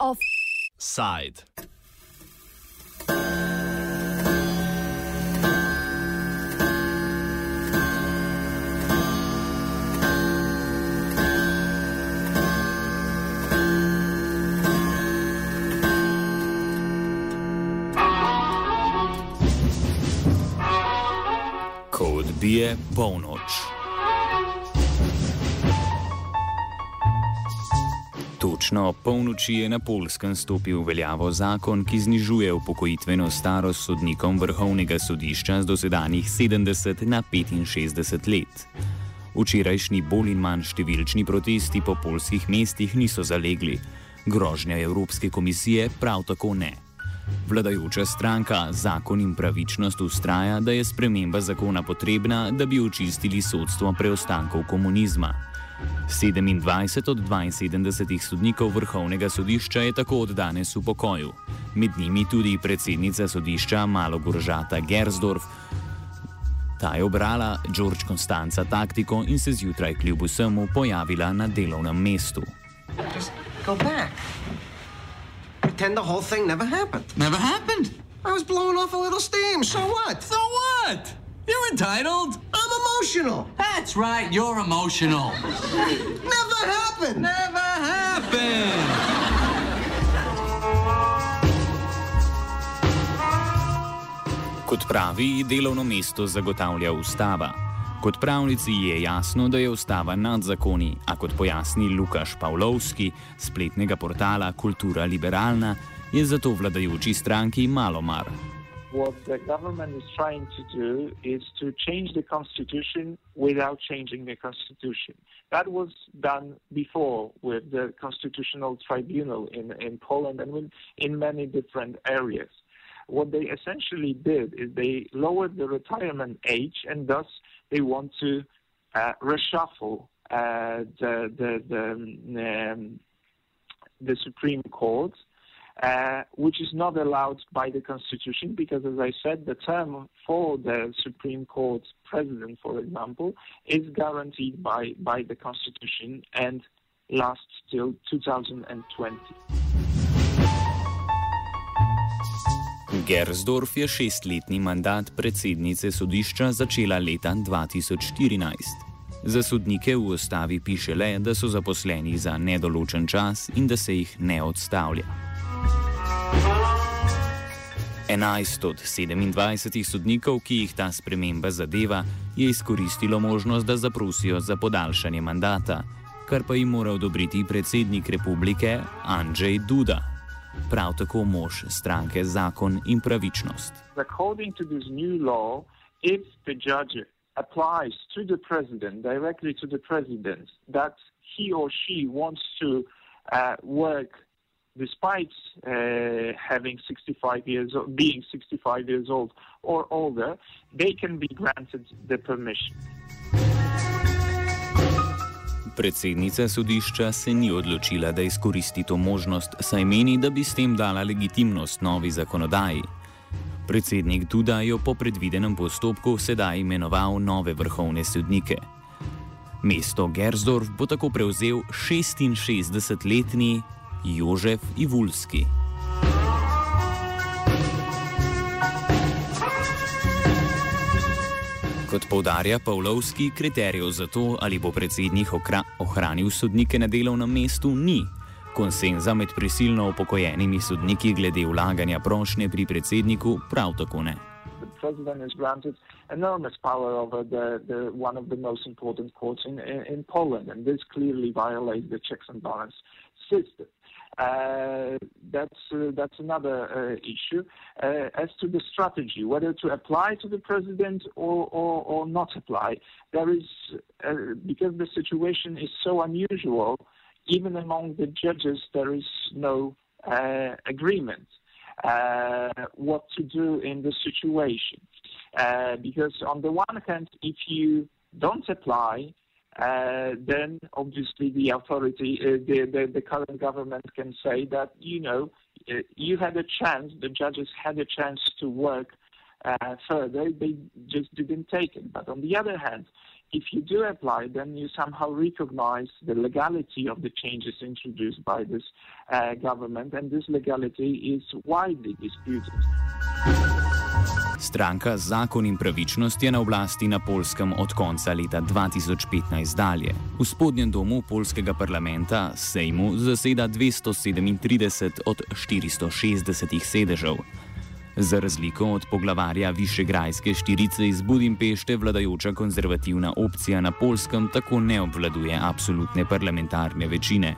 Offside. Ko odbije polnoč. Točno ob polnoči je na Polskem stopil v veljavo zakon, ki znižuje upokojitveno starost sodnikom vrhovnega sodišča z dosedanjih 70 na 65 let. Včerajšnji bolj in manj številčni protesti po polskih mestih niso zalegli, grožnja Evropske komisije prav tako ne. Vladajoča stranka Zakon in pravičnost ustraja, da je sprememba zakona potrebna, da bi očistili sodstvo preostankov komunizma. 27 od 72 sodnikov vrhovnega sodišča je tako od danes v pokoju, med njimi tudi predsednica sodišča Malogoržata Gersdorf. Ta je obrala George Constanza taktiko in se zjutraj kljub vsemu pojavila na delovnem mestu. Just go back. Pretend the whole thing never happened. Never happened. I was blowing off a little steam. So what? So what? You're entitled. I'm emotional. That's right, you're emotional. Never happened. Never happened. Kot pravi, delovno mesto zagotavlja ustava. Kot pravnici je jasno, da je ustava nad zakoni, a kot pojasni Lukaš Pavlovski, spletnega portala Kultura Liberalna, je zato vladajoči stranki malo mar. what the government is trying to do is to change the constitution without changing the constitution. That was done before with the constitutional tribunal in, in Poland and in many different areas. What they essentially did is they lowered the retirement age and thus they want to uh, reshuffle uh, the, the, the, um, the Supreme Court uh, which is not allowed by the Constitution because, as I said, the term for the Supreme Court president, for example, is guaranteed by, by the Constitution and lasts till 2020. Gersdorf je šestletni mandat predsednice sodišča začela leta 2014. Za sodnike v ustavi piše le, da so zaposleni za nedoločen čas in da se jih ne odstavlja. 11 od 27 sodnikov, ki jih ta sprememba zadeva, je izkoristilo možnost, da zaprosijo za podaljšanje mandata, kar pa jim mora odobriti predsednik republike Andrzej Duda, prav tako mož stranke Zakon in pravičnost. According to this new law, if the judge applies to the president, directly to the president, that he or she wants to uh, work despite uh, having 65 years, being 65 years old or older, they can be granted the permission. Predsednica sodišča se ni odločila, da izkoristi to možnost, saj meni, da bi s tem dala legitimnost novi zakonodaji. Predsednik Duda je po predvidenem postopku sedaj imenoval nove vrhovne sodnike. Mesto Gersdorf bo tako prevzel 66-letni Jožef Ivulski. Kot povdarja Pavlovski, kriterijev za to, ali bo predsednik ohranil sodnike na delovnem mestu, ni. Konsenza med prisilno upokojenimi sodniki glede vlaganja prošnje pri predsedniku prav tako ne. president is granted enormous power over the, the one of the most important courts in, in, in Poland, and this clearly violates the checks and balance system. Uh, that's uh, that's another uh, issue. As to the strategy, whether to apply to the president or or, or not apply, there is because the situation is so unusual. Even among the judges, there is no agreement what to do in the situation. because on the one hand, if you don't apply, uh, then obviously the authority, uh, the, the, the current government can say that, you know, uh, you had a chance, the judges had a chance to work uh, further. They just didn't take it. But on the other hand, if you do apply, then you somehow recognize the legality of the changes introduced by this uh, government, and this legality is widely disputed. Stranka Zakon in pravičnost je na oblasti na Polskem od konca leta 2015 dalje. V spodnjem domu polskega parlamenta Sejmu zaseda 237 od 460 sedežev. Za razliko od poglavarja Višegrajske štirice iz Budimpešte, vladajoča konzervativna opcija na Polskem tako ne obvladuje absolutne parlamentarne večine.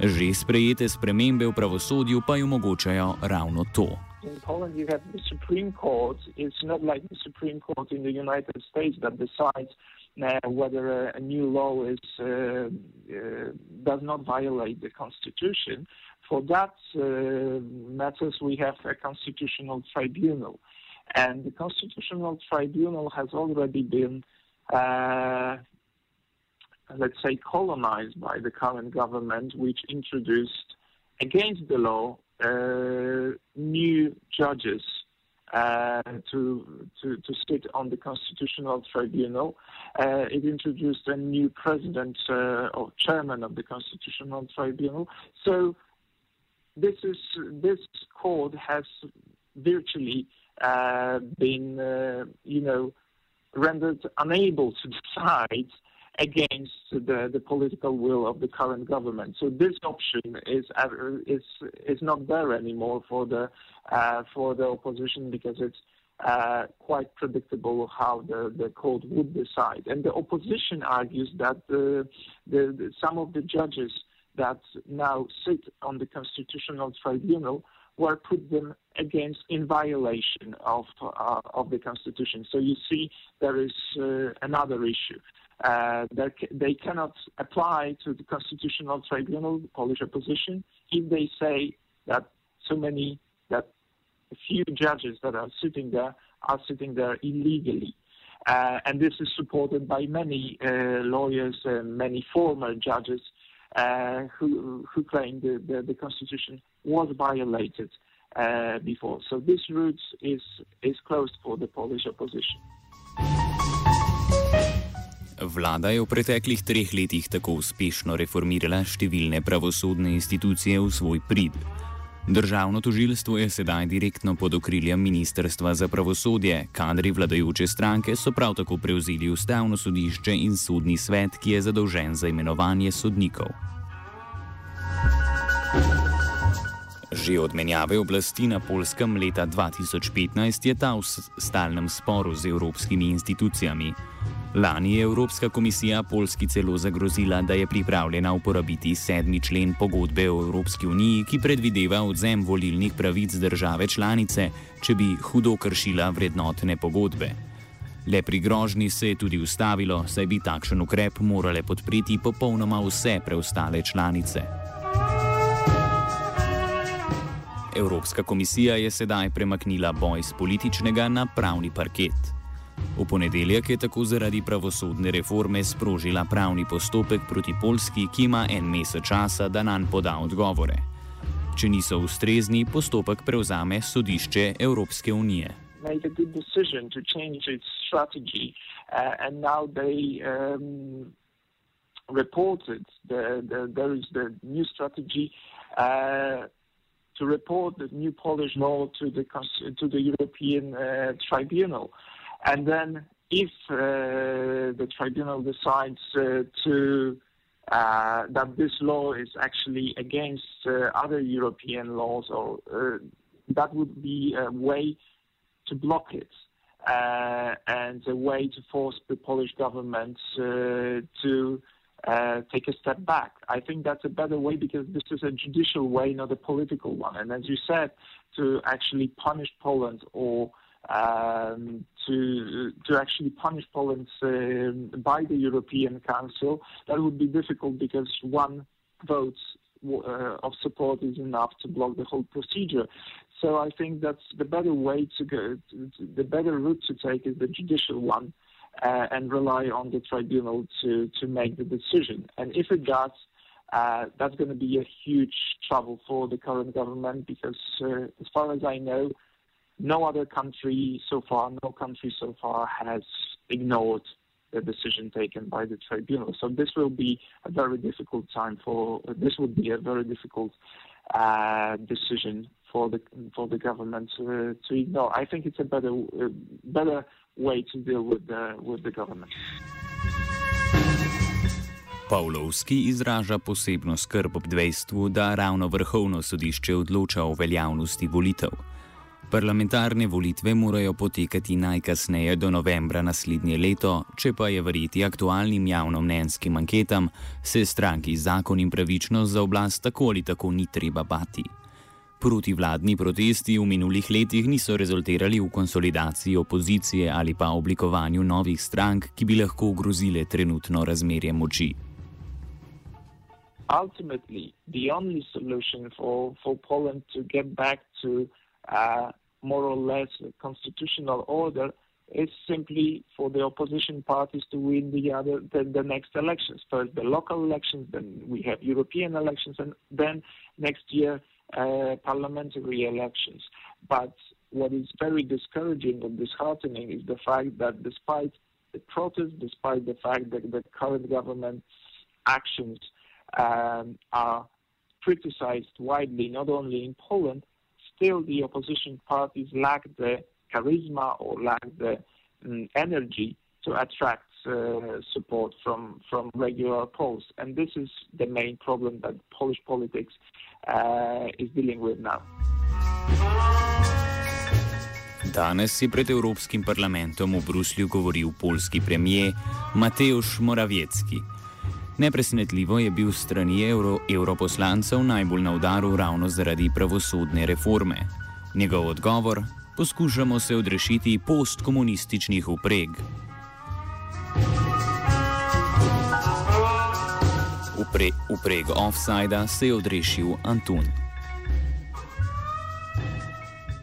Že sprejete spremembe v pravosodju pa jo omogočajo ravno to. In Poland, you have the Supreme Court. It's not like the Supreme Court in the United States that decides uh, whether a, a, new law is uh, uh, does not violate the Constitution. For that uh, matters, we have a constitutional tribunal, and the constitutional tribunal has already been. Uh, let's say colonized by the current government, which introduced against the law new judges uh, to, to, to sit on the Constitutional Tribunal. Uh, it introduced a new president or chairman of the Constitutional Tribunal. So this is this court has virtually been, you know, rendered unable to decide against the, the political will of the current government. So this option is is is not there anymore for the uh, for the opposition because it's uh, quite predictable how the, the court would decide. And the opposition argues that the, the, the, some of the judges that now sit on the constitutional tribunal were put them against in violation of uh, of the constitution. So you see, there is uh, another issue uh, they cannot apply to the Constitutional Tribunal, the Polish opposition, if they say that so many, that a few judges that are sitting there are sitting there illegally. Uh, and this is supported by many uh, lawyers and many former judges uh, who, who claim the, the, the, Constitution was violated uh, before. So this route is, is closed for the Polish opposition. Vlada je v preteklih treh letih tako uspešno reformirala številne pravosodne institucije v svoj prid. Državno tožilstvo je sedaj direktno pod okriljem Ministrstva za pravosodje, kadri vladajoče stranke so prav tako prevzeli ustavno sodišče in sodni svet, ki je zadolžen za imenovanje sodnikov. Že od menjave oblasti na Polskem leta 2015 je ta v stalnem sporu z evropskimi institucijami. Lani je Evropska komisija Polski celo zagrozila, da je pripravljena uporabiti sedmi člen pogodbe o Evropski uniji, ki predvideva odzem volilnih pravic države članice, če bi hudo kršila vrednotne pogodbe. Le pri grožnji se je tudi ustavilo, saj bi takšen ukrep morale podpreti popolnoma vse preostale članice. Evropska komisija je sedaj premaknila boj z političnega na pravni parket. V ponedeljek je tako zaradi pravosodne reforme sprožila pravni postopek proti Polski, ki ima en mesec časa, da nam poda odgovore. Če niso ustrezni, postopek prevzame sodišče Evropske unije. Made a good decision to change its strategy, uh, and now they um, reported the, the, there is the new strategy uh, to report the new Polish law to the to the European uh, Tribunal. And then, if uh, the tribunal decides uh, to uh, that this law is actually against uh, other European laws, or uh, that would be a way to block it. Uh, and a way to force the Polish government to take a step back. I think that's a better way because this is a judicial way, not a political one. And as you said, to actually punish Poland or um, to to actually punish Poland uh, by the European Council, that would be difficult because one vote uh, of support is enough to block the whole procedure. So I think that's the better way to go. The better route to take is the judicial one, uh, and rely on the tribunal to to make the decision. And if it does. Uh, that's going to be a huge trouble for the current government because, uh, as far as I know, no other country so far, no country so far has ignored the decision taken by the tribunal. So this will be a very difficult time for this would be a very difficult uh, decision for the for the government uh, to ignore. I think it's a better uh, better way to deal with the with the government. Pavlovski izraža posebno skrb ob dejstvu, da ravno vrhovno sodišče odloča o veljavnosti volitev. Parlamentarne volitve morajo potekati najkasneje do novembra naslednje leto, če pa je verjeti aktualnim javnomnenjskim anketam, se stranki zakon in pravičnost za oblast tako ali tako ni treba bati. Protivladni protesti v minulih letih niso rezultirali v konsolidaciji opozicije ali pa oblikovanju novih strank, ki bi lahko ogrozile trenutno razmerje moči. Ultimately, the only solution for, for Poland to get back to uh, more or less constitutional order is simply for the opposition parties to win the other the, the, next elections. First the local elections, then we have European elections, and then next year uh, parliamentary elections. But what is very discouraging and disheartening is the fact that despite the protests, despite the fact that the current government's actions um, are criticized widely, not only in Poland, still the opposition parties lack the charisma or lack the um, energy to attract uh, support from, from regular polls. And this is the main problem that Polish politics uh, is dealing with now. Danes je pred Evropskim parlamentom v Bruslju govoril polski premijer Mateusz Morawiecki. Nepresenetljivo je bil strani euro, europoslancev najbolj na udaru ravno zaradi pravosodne reforme. Njegov odgovor: poskušamo se odrešiti postkomunističnih upreg. Upre, upreg offsajda se je odrešil Antun.